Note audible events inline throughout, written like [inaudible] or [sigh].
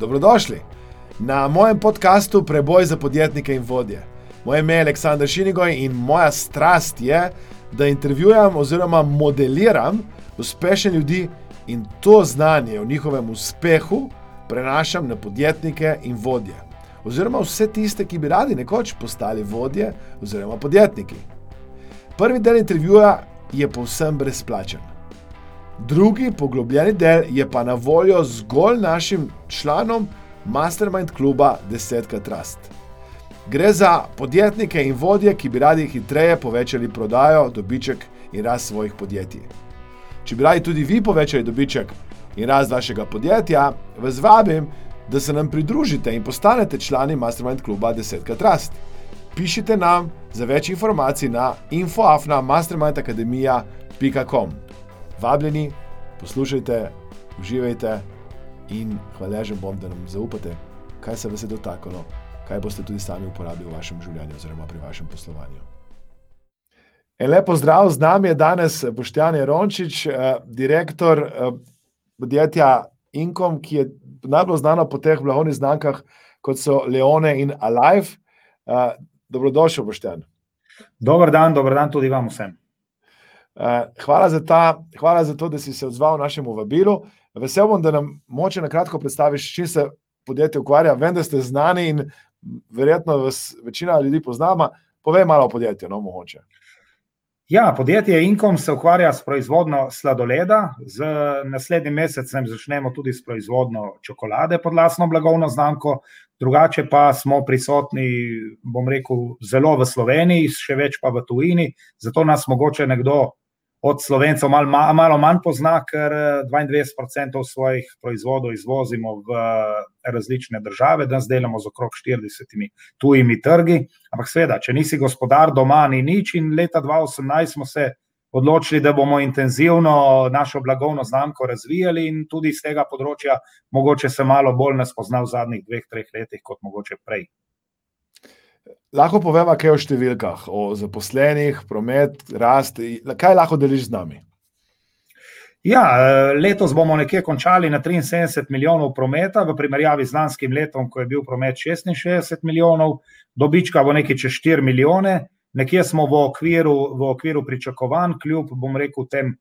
Dobrodošli na mojem podkastu Preboj za podjetnike in vodje. Moje ime je Aleksandr Šinigoj in moja strast je, da intervjujem oziroma modeliram uspešne ljudi in to znanje o njihovem uspehu prenašam na podjetnike in vodje. Oziroma vse tiste, ki bi radi nekoč postali vodje oziroma podjetniki. Prvi del intervjuja je povsem brezplačen. Drugi poglobljeni del je pa na voljo zgolj našim članom Mastermind kluba Desetka Trust. Gre za podjetnike in vodje, ki bi radi hitreje povečali prodajo, dobiček in rast svojih podjetij. Če bi radi tudi vi povečali dobiček in rast vašega podjetja, vas vabim, da se nam pridružite in postanete člani Mastermind kluba Desetka Trust. Pišite nam za več informacij na infoafna.mastermindacademija.com. Vabljeni, poslušajte, uživajte in hvaležen bom, da nam zaupate, kaj se vas je dotaknilo, kaj boste tudi sami uporabili v vašem življenju oziroma pri vašem poslovanju. En lepo zdrav, z nami je danes Boštjan Rončič, direktor podjetja Inkom, ki je najbolj znano po teh blagovnih znamkah, kot so Leone in Alive. Dobrodošel, Boštjan. Dober dan, dober dan tudi vam vsem. Hvala za ta, hvala za to, da si se odzval našemu vabilu. Vesel bom, da nam mogoče na kratko predstaviš, s čim se podjetje ukvarja. Vem, da ste znani in verjetno vas večina ljudi pozna, povej malo o podjetju, no, mogoče. Ja, podjetje Inkom se ukvarja s proizvodnjo sladoleda, z naslednjim mesecem začnemo tudi s proizvodnjo čokolade pod lastno blagovno znamko, drugače pa smo prisotni, bom rekel, zelo v Sloveniji, še več pa v tujini, zato nas mogoče nekdo od Slovencev malo malo manj pozna, ker dvaindevetdeset procentov svojih proizvodov izvozimo v različne države, danes delamo z okrog štiridesetimi tujimi trgi, ampak seveda, če nisi gospodar doma, ni nič, in leta dva osemnajst smo se odločili, da bomo intenzivno našo blagovno znamko razvijali, in tudi s tega področja mogoče se malo bolj nas pozna v zadnjih dveh, treh letih kot mogoče prej. Lahko poveva kaj o številkah, o zaposlenih, promet, rast, kaj lahko deliš z nami? Ja, letos bomo nekje končali na triinsedemdeset milijonov prometa, v primerjavi z lanskim letom, ko je bil promet šestinšestdeset milijonov, dobička bo nekaj čez štiri milijone, nekje smo v okviru, v okviru pričakovanj, kljub, bom rekel, tem,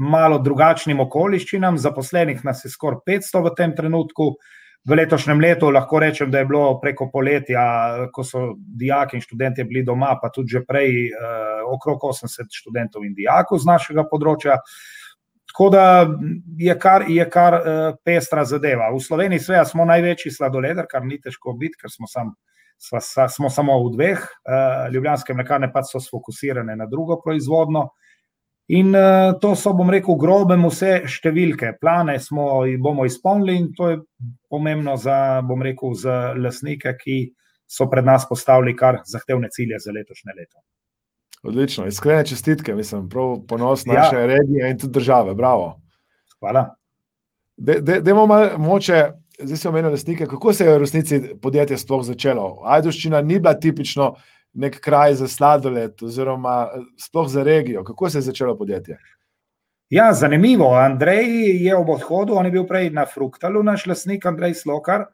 malo drugačnim okoliščinam, zaposlenih nas je skoraj petsto v tem trenutku, v letošnjem letu lahko rečem, da je bilo preko poletja, ko so dijaki in študentje bili doma, pa tudi že prej, okrog osemdeset študentov in dijakov z našega področja. Tako da je kar, je kar, pestra zadeva, v Sloveniji seveda smo največji sladoleder, kar ni težko biti, ker smo samo, sva smo samo v dveh, Ljubljanske mlekarne pač so sfokusirane na drugo proizvodnjo. In, to so, bom rekel, v grobem vse številke, plane smo, jih bomo izpolnili, in to je pomembno za, bom rekel, za lastnike, ki so pred nas postavili kar zahtevne cilje za letošnje leto. Odlično, iskrene čestitke, mislim, prav ponos naše regije in tudi države, bravo. Hvala. dajmo malo mogoče, zdaj si omenil lastnike, kako se je v resnici podjetje sploh začelo? Ajdovščina ni bila tipično nek kraj za sladoled, oziroma eh, sploh za regijo. Kako se je začelo podjetje? Ja, zanimivo. Andrej je ob odhodu, on je bil prej na Fruktalu, naš lasnik Andrej Slokar,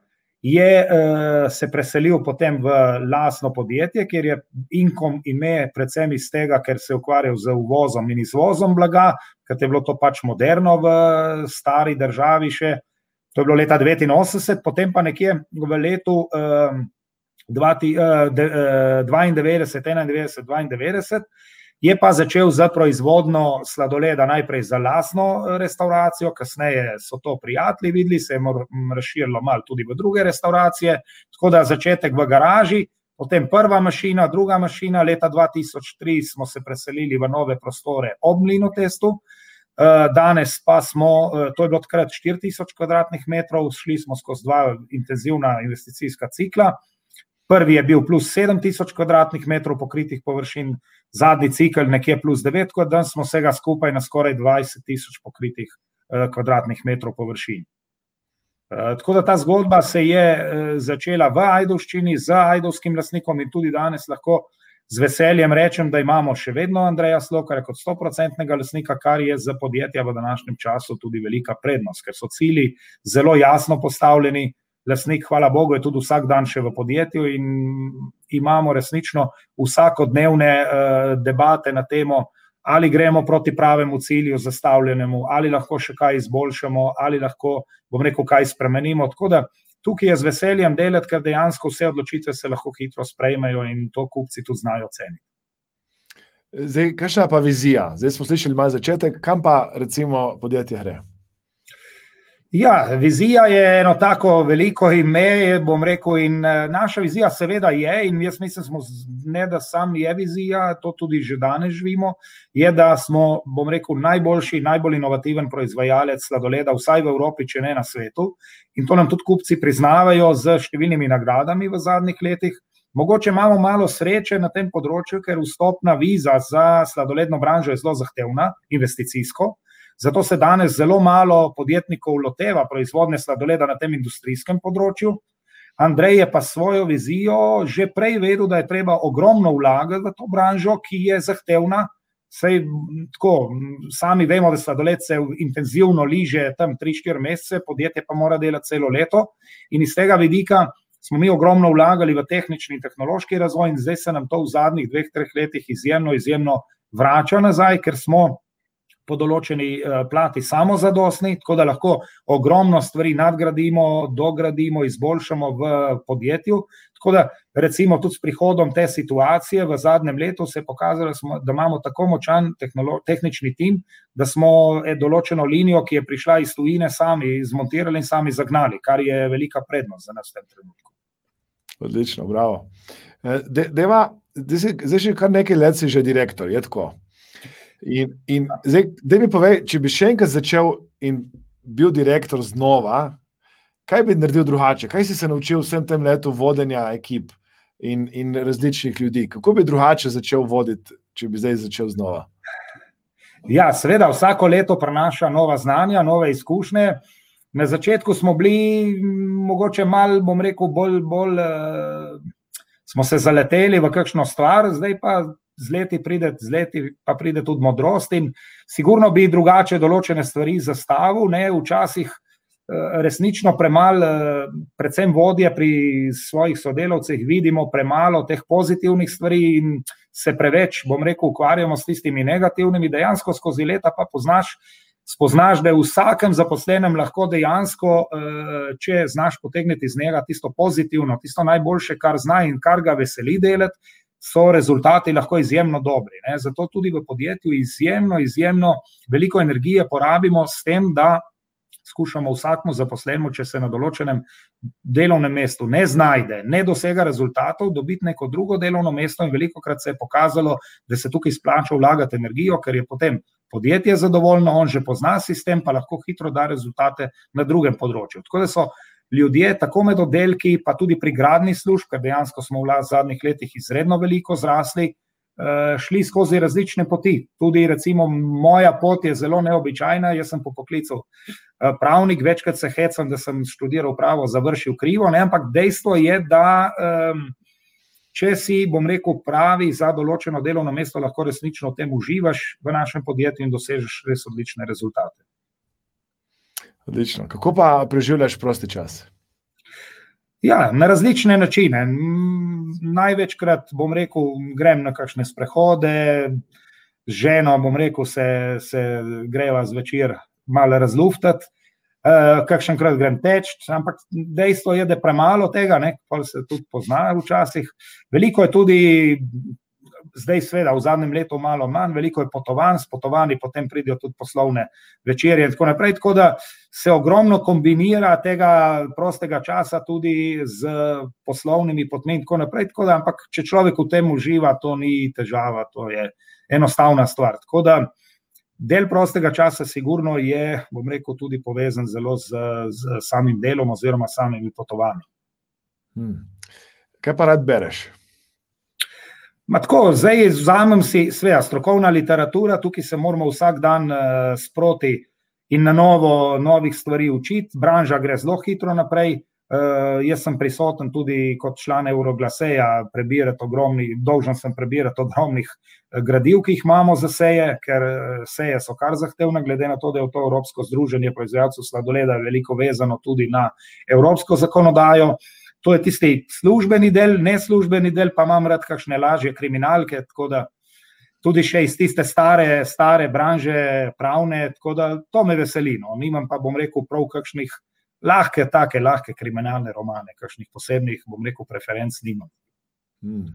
je uh, se preselil potem v lastno podjetje, kjer je Inkom ime predvsem iz tega, ker se je ukvarjal z uvozom in izvozom blaga, ker je bilo to pač moderno v eh, stari državi še. To je bilo leta 89, potem pa nekje v letu um, 92, 91, 92, je pa začel za proizvodno sladoleda najprej za lastno eh, restauracijo, kasneje so to prijatelji videli, se je razširilo malo tudi v druge restauracije. Tako da začetek v garaži, potem prva mašina, druga mašina, leta 2003 smo se preselili v nove prostore ob Mlinotestu. Eh, danes pa smo, eh, to je bilo takrat 4000 kvadratnih metrov, šli smo skozi dva intenzivna investicijska cikla, Prvi je bil plus sedem tisoč kvadratnih metrov pokritih površin, zadnji cikel nekje plus devet, tako da danes smo vsega skupaj na skoraj dvajset tisoč pokritih, kvadratnih metrov površin. tako da ta zgodba se je, začela v Ajdovščini z ajdovskim lastnikom in tudi danes lahko z veseljem rečem, da imamo še vedno Andreja Slokara kot 100-odstotnega lasnika, kar je za podjetja v današnjem času tudi velika prednost, ker so cilji zelo jasno postavljeni. Lasnik, hvala Bogu, je tudi vsak dan še v podjetju in imamo resnično vsakodnevne uh, debate na temo, ali gremo proti pravemu cilju, zastavljenemu, ali lahko še kaj izboljšamo, ali lahko, bom rekel, kaj spremenimo. Tako da tukaj je z veseljem delati, ker dejansko vse odločitve se lahko hitro sprejmejo in to kupci tudi znajo ceniti. Zdaj, kakšna pa vizija? Zdaj smo slišali malo začetek, kam pa recimo podjetje gre? Ja, vizija je eno tako veliko ime, bom rekel, in eh, naša vizija, seveda, je, in jaz mislim, smo, ne da sam je vizija, to tudi že danes živimo, je, da smo, bom rekel, najboljši, najbolj inovativen proizvajalec sladoleda, vsaj v Evropi, če ne na svetu. In to nam tudi kupci priznavajo z številnimi nagradami v zadnjih letih. Mogoče imamo malo sreče na tem področju, ker vstopna viza za sladoledno branžo je zelo zahtevna, investicijsko. Zato se danes zelo malo podjetnikov loteva proizvodne sladoleda na tem industrijskem področju. Andrej je pa svojo vizijo že prej vedel, da je treba ogromno vlagati v to branžo, ki je zahtevna. Sej, tako, sami vemo, da sladoled se intenzivno liže tam 3-4 mesece, podjetje pa mora delati celo leto. In iz tega vidika smo mi ogromno vlagali v tehnični in tehnološki razvoj, in zdaj se nam to v zadnjih dveh, treh letih izjemno, izjemno vrača nazaj, ker smo po določeni uh, plati samozadostni, tako da lahko ogromno stvari nadgradimo, dogradimo, izboljšamo v podjetju. Tako da, recimo, tudi s prihodom te situacije v zadnjem letu se je pokazalo, da imamo tako močan tehnični tim, da smo e, določeno linijo, ki je prišla iz tujine, sami zmontirali in sami zagnali, kar je velika prednost za nas v tem trenutku. Odlično, bravo. E, zdaj, že kar nekaj let si že direktor, je tako. In, in zdaj, da mi povej, če bi še enkrat začel in bil direktor znova, kaj bi naredil drugače? Kaj si se naučil vsem tem letu vodenja ekip in, in različnih ljudi? Kako bi drugače začel voditi, če bi zdaj začel znova? Ja, seveda, vsako leto prenaša nova znanja, nove izkušnje. Na začetku smo bili, mogoče malo, bom rekel, bolj, bolj uh, smo se zaleteli v kakšno stvar, zdaj pa z leti pride, z leti pa pride tudi modrost in sigurno bi drugače določene stvari zastavil, ne včasih eh, resnično premalo, eh, predvsem vodje pri svojih sodelavcih vidimo premalo teh pozitivnih stvari in se preveč, bom rekel, ukvarjamo s tistimi negativnimi, dejansko skozi leta pa poznaš, spoznaš, da je v vsakem zaposlenem lahko dejansko, eh, če znaš potegniti iz njega tisto pozitivno, tisto najboljše, kar zna in kar ga veseli delati, so rezultati lahko izjemno dobri. Ne? Zato tudi v podjetju izjemno, izjemno veliko energije porabimo s tem, da skušamo vsakmu zaposlenemu, če se na določenem delovnem mestu ne znajde, ne dosega rezultatov, dobiti neko drugo delovno mesto. In veliko krat se je pokazalo, da se tukaj splača vlagati energijo, ker je potem podjetje zadovoljno, on že pozna sistem, pa lahko hitro da rezultate na drugem področju. Tako da so ljudje, tako med oddelki, pa tudi pri gradni službi, ker dejansko smo v zadnjih letih izredno veliko zrasli, eh, šli skozi različne poti. Tudi, recimo, moja pot je zelo neobičajna. Jaz sem po poklicu eh, pravnik, večkrat se hecam, da sem študiral pravo, završil krivo, ne? ampak dejstvo je, da. Če si, bom rekel, pravi za določeno delovno mesto, lahko resnično v tem uživaš v našem podjetju in dosežeš res odlične rezultate. Odlično. Kako pa preživljaš prosti čas? Ja, na različne načine. Največkrat, bom rekel, grem na kakšne sprehode, z ženo, bom rekel, se, se greva zvečer malo razluftati, uh, kakšenkrat grem teč, ampak dejstvo je, da je premalo tega, kar se tudi pozna včasih. Veliko je tudi zdaj, seveda, v zadnjem letu malo manj, veliko je potovanj, s potovanji potem pridejo tudi poslovne večerje in tako naprej. Tako da se ogromno kombinira tega prostega časa tudi z poslovnimi potmi in tako naprej. Tako da, ampak, če človek v tem uživa, to ni težava, to je enostavna stvar. Tako da del prostega časa, sigurno je, bom rekel, tudi povezan zelo z, z samim delom oziroma samimi potovanji. Hmm. Kaj pa rad bereš? Tako, zdaj vzamem si sveja, strokovna literatura, tukaj se moramo vsak dan uh, sproti in na novo novih stvari učiti. Branža gre zelo hitro naprej. Uh, jaz sem prisoten tudi kot član Euroglaseja, prebirati ogromni, dolžen sem prebirati ogromnih eh, gradiv, ki jih imamo za seje, ker seje so kar zahtevne, glede na to, da je to Evropsko združenje proizvajalcev sladoleda veliko vezano tudi na evropsko zakonodajo. To je tisti službeni del, neslužbeni del, pa imam rad kakšne lažje kriminalke, tako da tudi še iz tiste stare, stare branže pravne, tako da to me veseli. No. Nimam pa, bom rekel, prav kakšnih lahke, take lahke kriminalne romane, kakšnih posebnih, bom rekel, preferenc nimam. Hmm.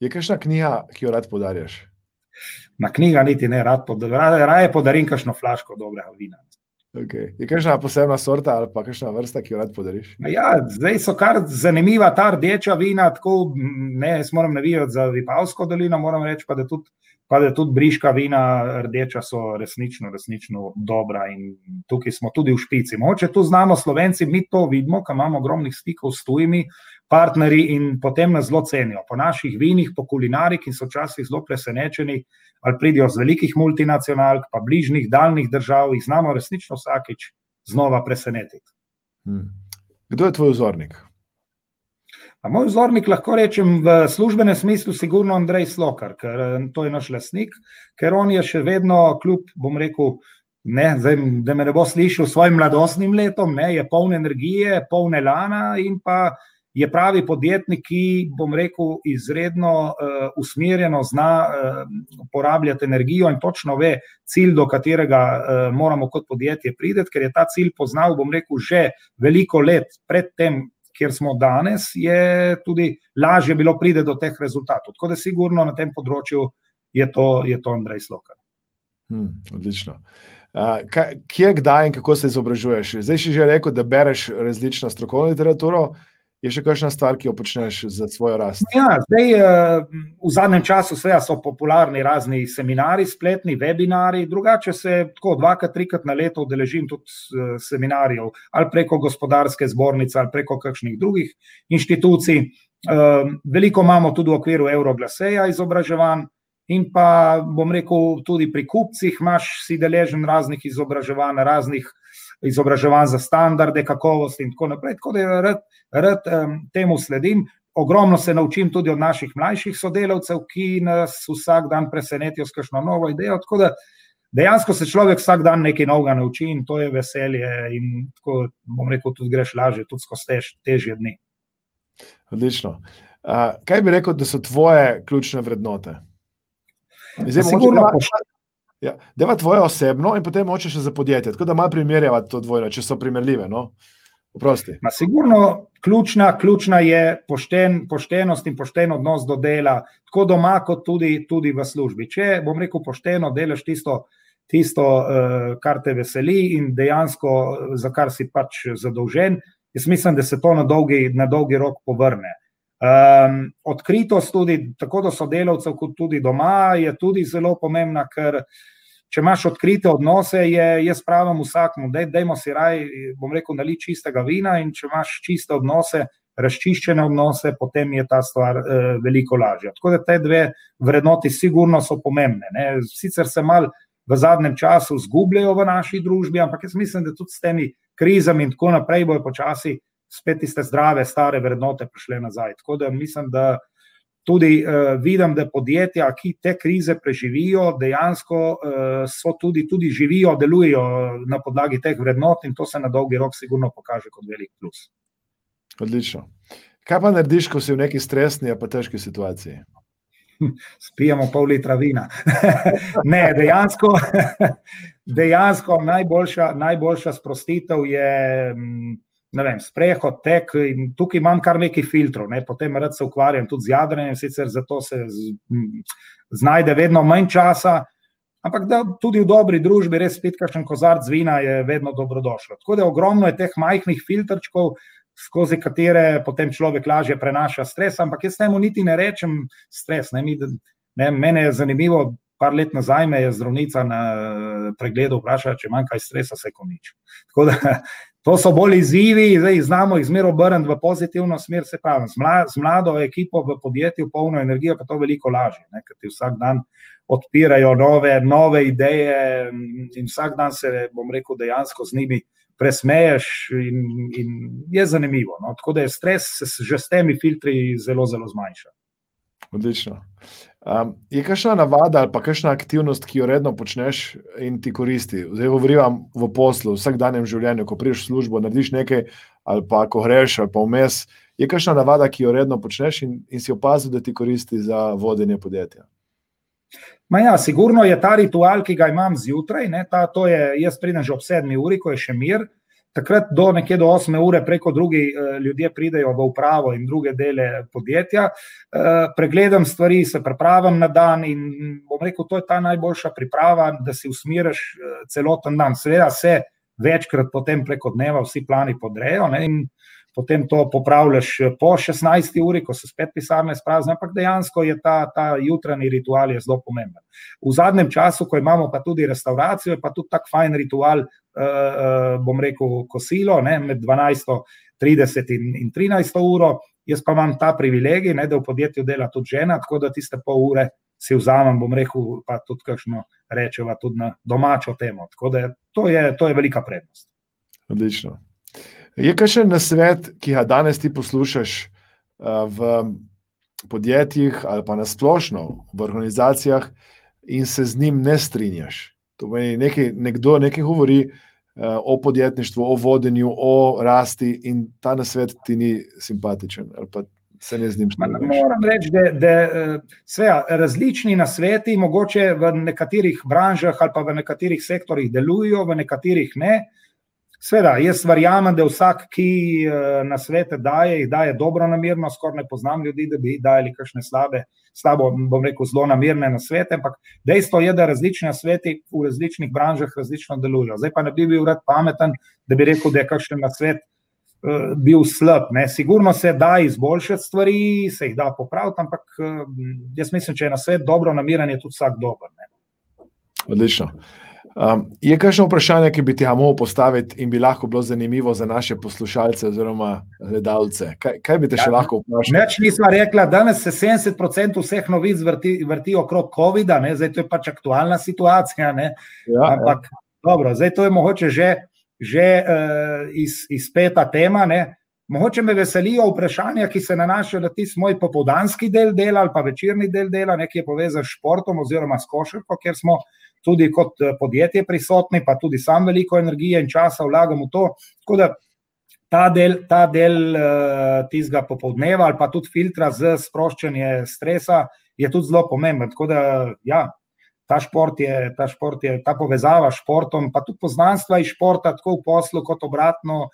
Je kakšna knjiga, ki jo rad podarjaš? Na knjiga niti ne rad podarim, raje podarim kakšno flaško dobrega vina. Okay. Je kakšna posebna sorta ali pa kakšna vrsta, ki jo rad podariš? Ja, zdaj so kar zanimiva ta rdeča vina, tako ne, jaz moram navijati za Vipavsko dolino, moram reči pa, da tudi pa da tudi briška vina, rdeča, so resnično, resnično dobra in tukaj smo tudi v špici. Moče tu znamo, slovenci, mi to vidimo, ker imamo ogromnih stikov s tujimi partnerji in potem nas zelo cenijo. Po naših vinih, po kulinariki, ki so včasih zelo presenečeni, ali pridijo z velikih multinacionalk, pa bližnjih, daljnih držav, jih znamo resnično vsakič znova presenetiti. Hmm. Kdo je tvoj vzornik? A moj vzornik lahko rečem v službenem smislu, sigurno Andrej Slokar, ker eh, to je naš lasnik, ker on je še vedno, kljub, bom rekel, ne, zdaj, da me ne bo slišal svojim mladostnim letom, ne, je poln energije, poln elana in pa je pravi podjetnik, ki, bom rekel, izredno uh, usmerjeno zna uh, porabljati energijo in točno ve cilj, do katerega uh, moramo kot podjetje prideti, ker je ta cilj poznal, bom rekel, že veliko let predtem, kjer smo danes, je tudi lažje bilo priti do teh rezultatov. Tako da, sigurno na tem področju je to, je to Andrej Slokar. Hmm, odlično. Uh, kaj, kje, kdaj in kako se izobražuješ? Zdaj si že rekel, da bereš različno strokovno literaturo. Je še kakšna stvar, ki jo počneš za svojo rast? Ja, zdaj, eh, v zadnjem času so popularni razni seminari, spletni webinari, drugače se tako dvakrat, trikrat na leto udeležim tudi eh, seminarjev ali preko gospodarske zbornice ali preko kakšnih drugih inštitucij. Eh, veliko imamo tudi v okviru Euroglaseja izobraževanj. In pa bom rekel, tudi pri kupcih imaš si deležen raznih izobraževanj, raznih izobraževanj za standarde, kakovosti in tako naprej. Tako da rad, rad um, temu sledim. Ogromno se naučim tudi od naših mlajših sodelavcev, ki nas vsak dan presenetijo s kakšno novo idejo. Tako da dejansko se človek vsak dan nekaj novega nauči in to je veselje. In tako bom rekel, tudi greš lažje, tudi skozi tež, težje dni. Odlično. Uh, kaj bi rekel, da so tvoje ključne vrednote? Zdaj, Sigurno, mogoče, Ja, Deva tvoje osebno in potem hočeš še za podjetje. Tako da malo primerjava to dvojno, če so primerljive. No? Ma, sigurno, ključna, ključna je pošten, poštenost in pošten odnos do dela, tako doma, kot tudi, tudi v službi. Če bom rekel pošteno, delaš tisto, tisto uh, kar te veseli in dejansko za kar si pač zadolžen, jaz mislim, da se to na dolgi, na dolgi rok povrne. Um, odkritost tudi tako do sodelavcev, kot tudi doma, je tudi zelo pomembna, ker če imaš odkrite odnose, je jaz pravim vsakmu, da dajmo si raj, bom rekel, nali čistega vina in če imaš čiste odnose, razčiščene odnose, potem je ta stvar uh, veliko lažja. Tako da te dve vrednoti sigurno so pomembne. Ne? Sicer se mal v zadnjem času zgubljajo v naši družbi, ampak jaz mislim, da tudi s temi krizami in tako naprej bojo počasi spet tiste zdrave, stare vrednote prišle nazaj. Tako da mislim, da tudi uh, vidim, da podjetja, ki te krize preživijo, dejansko uh, so tudi, tudi živijo, delujejo na podlagi teh vrednot in to se na dolgi rok sigurno pokaže kot velik plus. Odlično. Kaj pa narediš, ko si v neki stresni, pa težki situaciji? Spijemo pol litra vina. [laughs] ne, dejansko, [laughs] dejansko najboljša, najboljša sprostitev je. Ne vem, sprehod, tek. Tukaj imam kar nekaj filtrov, ne? potem rad se ukvarjam tudi z jadranjem, sicer zato se z, m, znajde vedno manj časa. Ampak da tudi v dobri družbi, res spet, kakšen kozarc vina je vedno dobrodošlo. Tako da ogromno je teh majhnih filtrčkov, skozi katere potem človek lažje prenaša stres. Ampak jaz temu niti ne rečem stres. Ne, mi, ne, mene je zanimivo, par let nazaj me je zdravnica na pregledu vprašala, če manj kaj stresa, se komič. Tako da To so bolj izzivi, zdaj znamo jih zmeraj obrniti v pozitivno smer, se pravi, z, mla, z mlado ekipo v podjetju, polno energijo, pa to veliko lažje, ker ti vsak dan odpirajo nove, nove ideje in vsak dan se, bom rekel, dejansko z njimi presmeješ in, in je zanimivo. No? Tako da je stres že s temi filtri zelo, zelo zmanjša. Odlično. Um, je kakšna navada ali pa kakšna aktivnost, ki jo redno počneš in ti koristi? Zdaj govorim v poslu, v vsakdanjem življenju, ko prideš v službo, narediš nekaj, ali pa ko greš, ali pa vmes. Je kakšna navada, ki jo redno počneš in, in si opazil, da ti koristi za vodenje podjetja? Ma ja, sigurno je ta ritual, ki ga imam zjutraj. Ne, ta, je, jaz pridem že ob sedmi uri, ko je še mir. Takrat do nekje do osme ure preko drugih eh, ljudje pridejo v upravo in druge dele podjetja. Eh, pregledam stvari, se pripravim na dan in bom rekel, to je ta najboljša priprava, da si usmeriš eh, celoten dan. Seveda se večkrat potem preko dneva vsi plani podrejo. Ne, potem to popravljaš po 16 uri, ko se spet pisarne sprazne, ampak dejansko je ta, ta jutranji ritual zelo pomemben. V zadnjem času, ko imamo pa tudi restauracijo, je pa tudi tak fajn ritual, bom rekel, kosilo ne, med 12.30 in, in 13. uro. Jaz pa imam ta privilegij, ne, da v podjetju dela tudi žena, tako da tiste pol ure si vzamem, bom rekel, pa tudi kakšno rečeva tudi na domačo temo. Tako da to je, to je velika prednost. Odlično. Je kaj še na svet, ki ga danes ti poslušaš v podjetjih ali pa na splošno v organizacijah in se z njim ne strinjaš? To pomeni, nekaj, nekdo nekaj govori o podjetništvu, o vodenju, o rasti in ta na svet ti ni simpatičen se ne z njim strinjaš. Moram reči, da, da sve, različni na sveti, mogoče v nekaterih branžah ali pa v nekaterih sektorjih delujejo, v nekaterih ne. Sveda, jaz verjamem, da vsak, ki eh, na svete daje, jih daje dobro namirno, skoraj ne poznam ljudi, da bi dajali kakšne slabe, slabo, bom rekel, zelo namirne na svete, ampak dejstvo je, da različni sveti v različnih branžah različno delujejo. Zdaj pa ne bi bil rad pameten, da bi rekel, da je kakšen na svet uh, bil slab. Ne. Sigurno se da izboljšati stvari, se jih da popraviti, ampak uh, jaz mislim, če je na svet dobro namiren, je tudi vsak dober. Ne. Odlično. Um, je kakšno vprašanje, ki bi ti ga mogel postaviti in bi lahko bilo zanimivo za naše poslušalce oziroma gledalce? Kaj, kaj bi te še ja, lahko vprašali? Neč nismo rekli, da se 70% vseh novic vrti, vrti okrog COVID-a, zdaj to je pač aktualna situacija. Ja, Ampak ja. dobro, zdaj to je mogoče že, že uh, iz, izpeta tema. Ne? Mogoče me veselijo vprašanja, ki se nanašajo na tisti moj popoldanski del dela ali pa večerni del dela, nekaj povezan s športom oziroma s košarko, ker smo tudi kot eh, podjetje prisotni, pa tudi sam veliko energije in časa vlagam v to. Tako da ta del, ta del uh, tistega popoldneva ali pa tudi filtra za sproščanje stresa je tudi zelo pomemben. Tako da, ja. Ta šport, je, ta šport je ta povezava s športom, pa tudi poznanstva iz športa, tako v poslu, kot obratno,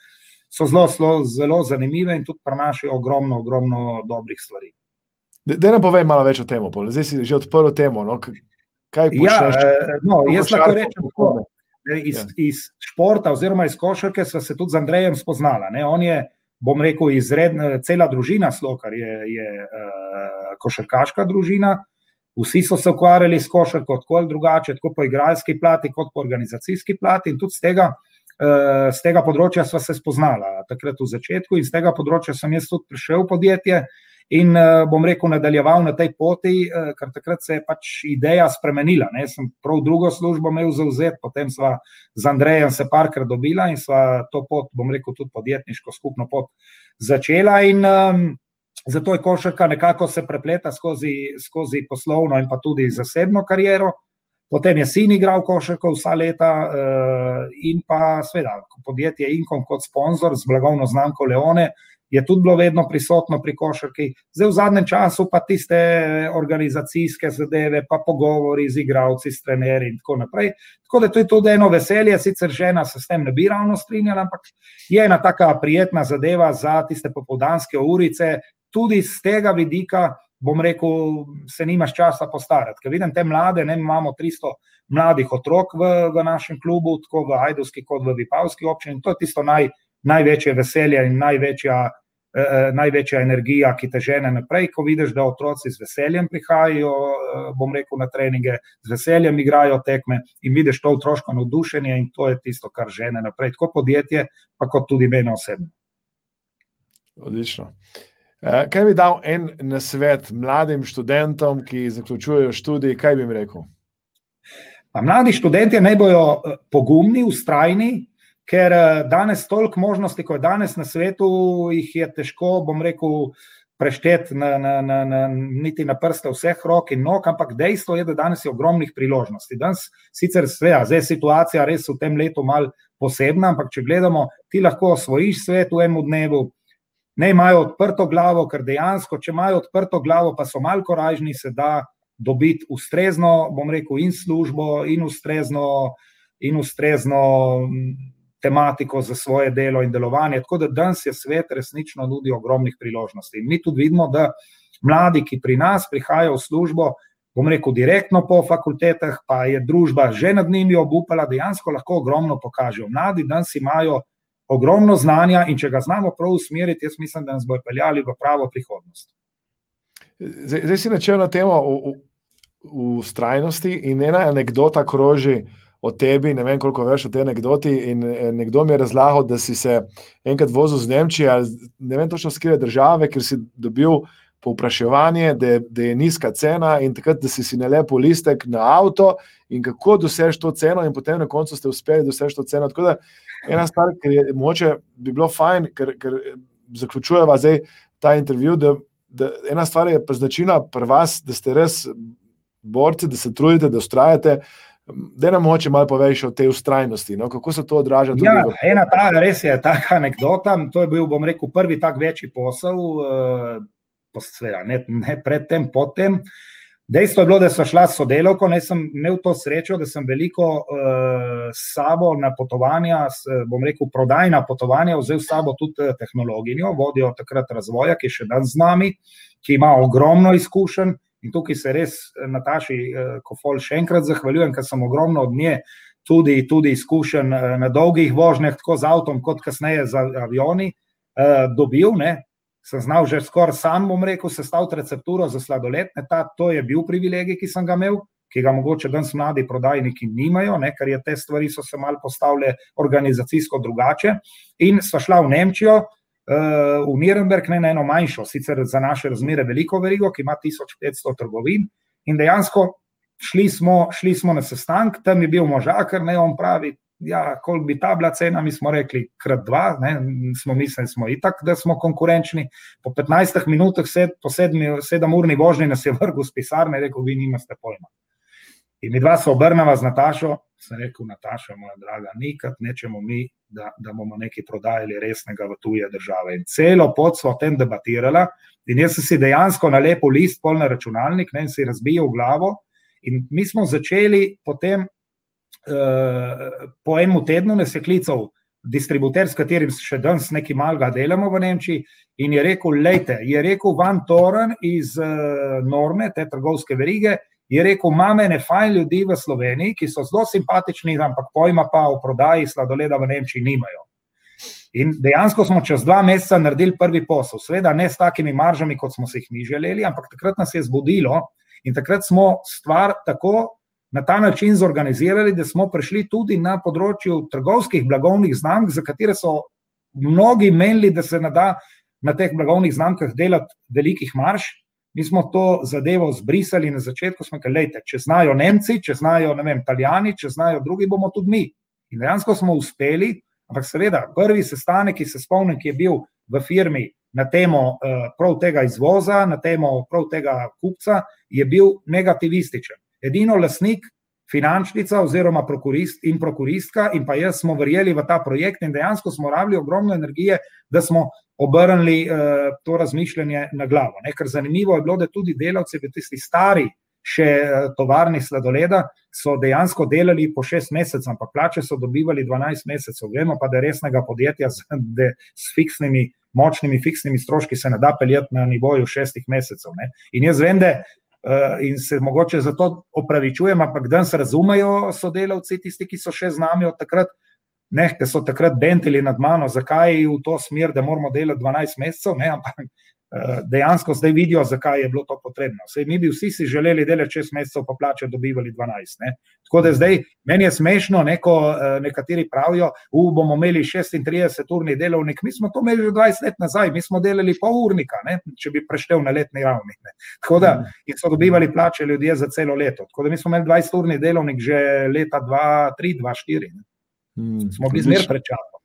so zelo, zelo, zelo zanimive in tudi prenašajo ogromno, ogromno dobrih stvari. Da ne povem malo več o tem, zdaj si že odprl temo. No? Kaj ja, eh, no, jaz lahko rečem, da iz, ja. iz športa oziroma iz košarke sva se tudi z Andrejem spoznala. Ne? On je, bom rekel, izredna, cela družina Slokar je, je uh, košarkaška družina. Vsi so se ukvarjali s košarko, tako ali drugače, tako po igralski plati, kot po organizacijski plati. In tudi z tega, uh, z tega področja sva se spoznala takrat v začetku, in z tega področja sem jaz tudi prišel v podjetje. In uh, bom rekel, nadaljeval na tej poti, uh, ker takrat se je pač ideja spremenila. Ne? Sem prav drugo službo imel zauzet, potem sva z Andrejem se parkrat dobila in sva to pot, bom rekel, tudi podjetniško skupno pot začela. In um, zato je košarka nekako se prepleta skozi, skozi poslovno in pa tudi zasebno kariero. Potem je sin igral košarko vsa leta uh, in pa seveda podjetje Inkom kot sponzor z blagovno znamko Leone je tudi bilo vedno prisotno pri košarki, zdaj v zadnjem času pa tiste organizacijske zadeve, pa pogovori z igravci, s trenerji in tako naprej. Tako da to je tudi eno veselje, sicer žena se s tem ne bi ravno strinjala, ampak je ena taka prijetna zadeva za tiste popoldanske urice, tudi z tega vidika. Bom rekel, se nimaš časa postarati. Ker vidim te mlade, ne imamo 300 mladih otrok v, v našem klubu, tako v Hajdovski, kot v Vipavski občini. To je tisto naj, največje veselje in največja Eh, eh, največja energija, ki te žene naprej, ko vidiš, da otroci z veseljem prihajajo, eh, bom rekel, na treninge, z veseljem igrajo tekme in vidiš to otroško navdušenje in to je tisto, kar žene naprej, tako podjetje, pa kot tudi mene osebno. Odlično. Eh, kaj bi dal en nasvet mladim študentom, ki zaključujejo študij, kaj bi jim rekel? Pa mladi študenti naj bojo eh, pogumni, ustrajni, ker eh, danes toliko možnosti, kot je danes na svetu, jih je težko, bom rekel, prešteti na, na, na, na, niti na prste vseh rok in nog, ampak dejstvo je, da danes je ogromnih priložnosti. Danes sicer sveja, zdaj je situacija res v tem letu mal posebna, ampak če gledamo, ti lahko osvojiš svet v enem dnevu, ne imajo odprto glavo, ker dejansko, če imajo odprto glavo, pa so malo koražni, se da dobiti ustrezno, bom rekel, in službo, in ustrezno, in ustrezno tematiko za svoje delo in delovanje. Tako da danes je svet resnično nudi ogromnih priložnosti. In mi tudi vidimo, da mladi, ki pri nas prihajajo v službo, bom rekel, direktno po fakultetah, pa je družba že nad njimi obupala, dejansko lahko ogromno pokažejo. Mladi danes imajo ogromno znanja in če ga znamo prav usmeriti, jaz mislim, da nas bo peljali v pravo prihodnost. Zdaj, zdaj si načel na temo v strajnosti in ena anekdota kroži o tebi, ne vem, koliko veš o tej anekdoti. In eh, nekdo mi je razlagal, da si se enkrat vozil z Nemčijo, ne vem točno skire države, ker si dobil povpraševanje, da, da je nizka cena in takrat, da si si nalepo listek na avto in kako dosež to ceno, in potem na koncu ste uspeli doseči to ceno. Tako da ena stvar, ki je moče, bi bilo fajn, ker, ker zaključujeva zdaj ta intervju. Da, da ena stvar je pa značilna pri vas, da ste res borci, da se trudite, da ustrajate. Da nam moče malo poveš o tej ustrajnosti, no? kako se to odraža? Ja, v... ena ta, res je ta anekdota. To je bil, bom rekel, prvi tak večji posel, uh, ne, ne predtem, potem. Dejstvo je bilo, da sem šla s sodelovko, ne sem imel to srečo, da sem veliko uh, sabo na potovanja, s, bom rekel, prodajna potovanja, vzel s sabo tudi eh, tehnologijo, vodijo takrat razvoja, ki je še dan z nami, ki ima ogromno izkušenj. In tukaj se res eh, Nataši eh, Kofol še enkrat zahvaljujem, ker sem ogromno od nje tudi, tudi izkušen eh, na dolgih vožnjah, tako z avtom, kot kasneje z avioni, dobil. Ne. Sem znal že skoraj sam, bom rekel, sestaviti recepturo za sladoled. Ta, to je bil privilegij, ki sem ga imel, ki ga mogoče danes mladi prodajniki nimajo, ne, ker je te stvari so se mal postavile organizacijsko drugače. In sva šla v Nemčijo, uh, v Nürnberg, ne na eno manjšo, sicer za naše razmere veliko verigo, ki ima 1500 trgovin. In dejansko šli smo, šli smo na sestank, tam je bil možakar, ne on pravi. Ja, koliko bi ta bila cena, mi smo rekli, krat dva, ne, smo mislili, smo itak, da smo konkurenčni. Po 15 minutah, sed, po sedemurni vožnji, nas je vrgel z pisarne rekel: Vi nimate pojma. In mi dva se obrnava z Natašo, sem rekel: Nataša, moja draga, nikad nečemo mi da, da bomo nekaj prodajali resnega v tuje države. In celo pot smo o tem debatirali, in jaz sem si dejansko na lepo list, pol na računalnik, ne, in si razbijal glavo. In mi smo začeli potem, po enem tednu, ne se klical distributer, s katerim še danes nekaj malega delamo v Nemčiji. In je rekel: Lejte, je rekel Van Toren iz uh, Norme, te trgovske verige je rekel, imamo ne fajn ljudi v Sloveniji, ki so zelo simpatični, ampak pojma pa o prodaji sladoleda v Nemčiji nimajo. In dejansko smo čez dva meseca naredili prvi posel, seveda ne s takimi maržami, kot smo si jih mi želeli, ampak takrat nas je zbudilo in takrat smo stvar tako na ta način zorganizirali, da smo prišli tudi na področju trgovskih blagovnih znamk, za katere so mnogi menili, da se ne da na teh blagovnih znamkah delati velikih marš, Mi smo to zadevo zbrisali na začetku, smo rekli, da če znajo Nemci, če znajo vem, Italijani, če znajo drugi, bomo tudi mi. In dejansko smo uspeli, ampak seveda, prvi sestanek, ki se spomnim, ki je bil v firmi na temo uh, prav tega izvoza, na temo prav tega kupca, je bil negativističen. Edino lasnik, finančnica oziroma prokurist in prokuristka in pa jaz smo verjeli v ta projekt in dejansko smo rabili ogromno energije, da smo obrnili uh, to razmišljanje na glavo. Ne? Ker zanimivo je bilo, da tudi delavci, tisti stari, še uh, tovarni sladoleda, so dejansko delali po šest mesecev, ampak plače so dobivali 12 mesecev. Vemo pa, da je resnega podjetja z, s fiksnimi, močnimi fiksnimi stroški se ne da peljati na nivoju šestih mesecev. Ne? In jaz vem, da. Uh, in se mogoče zato opravičujem, ampak danes razumejo sodelavci, tisti, ki so še z nami od takrat, ne, ki so takrat bentili nad mano, zakaj je v to smer, da moramo delati 12 mesecev, ne, ampak dejansko zdaj vidijo, zakaj je bilo to potrebno. Sej mi bi vsi si želeli delati 6 mesecev, pa plače dobivali 12. Ne? Tako da zdaj meni je smešno, neko, nekateri pravijo, da bomo imeli 36-urni delovnik. Mi smo to imeli že 20 let nazaj, mi smo delali pol urnika, ne? če bi preštel na letni ravni. Ne? Tako da so dobivali plače ljudje za celo leto. Tako da mi smo imeli 20-urni delovnik že leta 2003-2004. Hmm, smo bili zmer prečasno.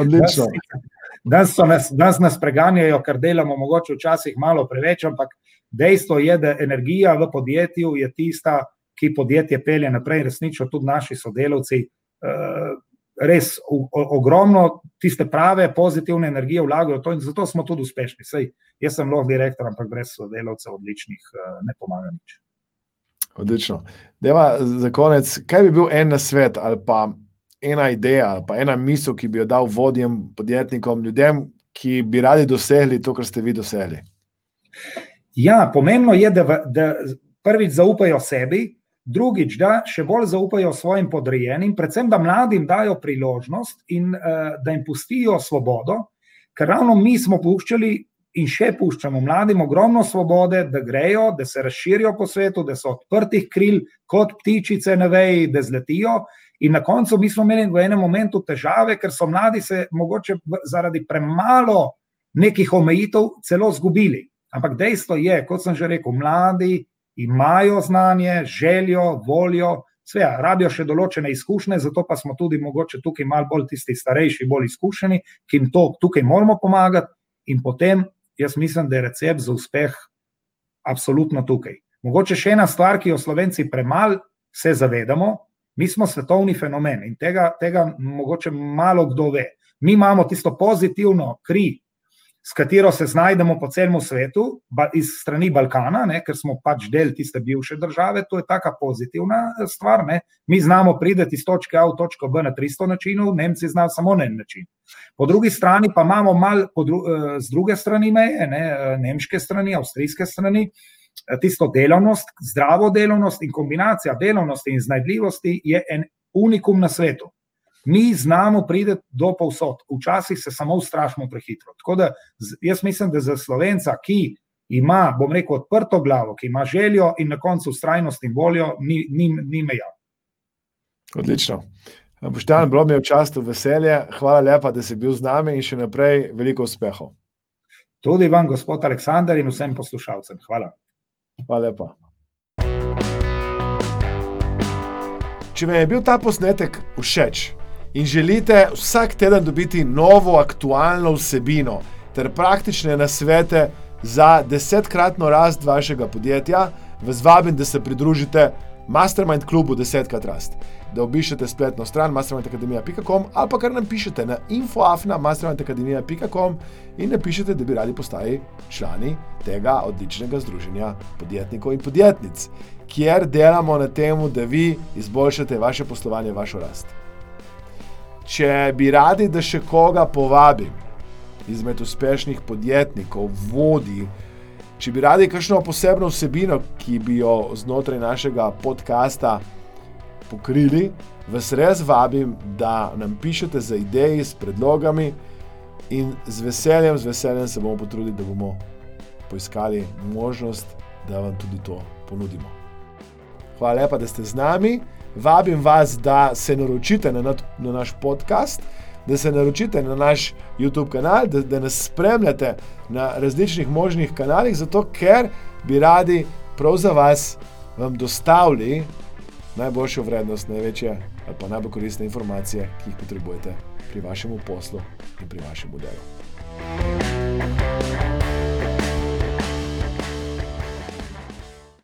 Odlično. [laughs] Danes nas, danes nas preganjajo, ker delamo mogoče včasih malo preveč, ampak dejstvo je, da energija v podjetju je tista, ki podjetje pelje naprej, resnično tudi naši sodelavci. Uh, res ogromno tiste prave, pozitivne energije vlagajo v to in zato smo tudi uspešni. Sej, jaz sem lahko direktor, ampak brez sodelavcev odličnih uh, ne pomaga nič. Odlično. Deva, za konec, kaj bi bil en svet ali pa ena ideja, pa ena misel, ki bi jo dal vodjem, podjetnikom, ljudem, ki bi radi dosegli to, kar ste vi dosegli? Ja, pomembno je, da, da prvič zaupajo sebi, drugič, da še bolj zaupajo svojim podrejenim, predvsem, da mladim dajo priložnost in uh, da jim pustijo svobodo, ker ravno mi smo puščali. In še puščamo mladim ogromno svobode, da grejo, da se razširijo po svetu, da so odprtih kril, kot ptičice na veji, da zletijo. In na koncu mi smo imeli v enem momentu težave, ker so mladi se mogoče zaradi premalo nekih omejitev celo zgubili. Ampak dejstvo je, kot sem že rekel, mladi imajo znanje, željo, voljo, sve, rabijo še določene izkušnje, zato pa smo tudi mogoče tukaj malo bolj tisti starejši, bolj izkušeni, ki jim to tukaj moramo pomagati. In potem jaz mislim, da je recept za uspeh absolutno tukaj. Mogoče še ena stvar, ki jo slovenci premalo se zavedamo, Mi smo svetovni fenomen in tega, tega mogoče malo kdo ve. Mi imamo tisto pozitivno kri, s katero se znajdemo po celem svetu, iz strani Balkana, ne, ker smo pač del tiste bivše države, to je taka pozitivna eh, stvar. Ne. Mi znamo priti iz točke A v točko B na 300 načinov, Nemci znajo samo na en način. Po drugi strani pa imamo malo dru, eh, z druge strani meje, ne, eh, nemške strani, avstrijske strani. Eh, tisto delovnost, zdravo delovnost in kombinacija delovnosti in znajdljivosti je en unikum na svetu. Mi znamo priti do povsod, včasih se samo ustrašimo prehitro. Tako da jaz mislim, da za slovenca, ki ima, bom rekel, odprto glavo, ki ima željo in na koncu ustrajnost in voljo, ni, ni, ni meja. Odlično. Boštjan, bilo mi je včasih veselje. Hvala lepa, da si bil z nami in še naprej veliko uspehov. Tudi vam, gospod Aleksandar, in vsem poslušalcem. Hvala. Hvala lepa. Če vam je bil ta posnetek všeč in želite vsak teden dobiti novo, aktualno vsebino ter praktične nasvete za desetkratno rast vašega podjetja, vas vabim, da se pridružite Mastermind klubu Desetkrat rast. Da obišete spletno stran mastermindacademija.com ali pa kar nam pišete na infoafna.mastermindacademija.com in napišete, da bi radi postali člani tega odličnega združenja podjetnikov in podjetnic, kjer delamo na tem, da vi izboljšate vaše poslovanje, vašo rast. Če bi radi, da še koga povabim izmed uspešnih podjetnikov, vodi, če bi radi kakšno posebno vsebino, ki bi jo znotraj našega podcasta pokrili, vas res vabim, da nam pišete za ideje s predlogami in z veseljem, z veseljem se bomo potrudili, da bomo poiskali možnost, da vam tudi to ponudimo. Hvala lepa, da ste z nami. Vabim vas, da se naročite na, na naš podcast, da se naročite na naš YouTube kanal, da, da nas spremljate na različnih možnih kanalih, zato ker bi radi prav za vas vam dostavili najboljšo vrednost, največje ali pa najbolj koristne informacije, ki jih potrebujete pri vašem poslu in pri vašem delu. thank you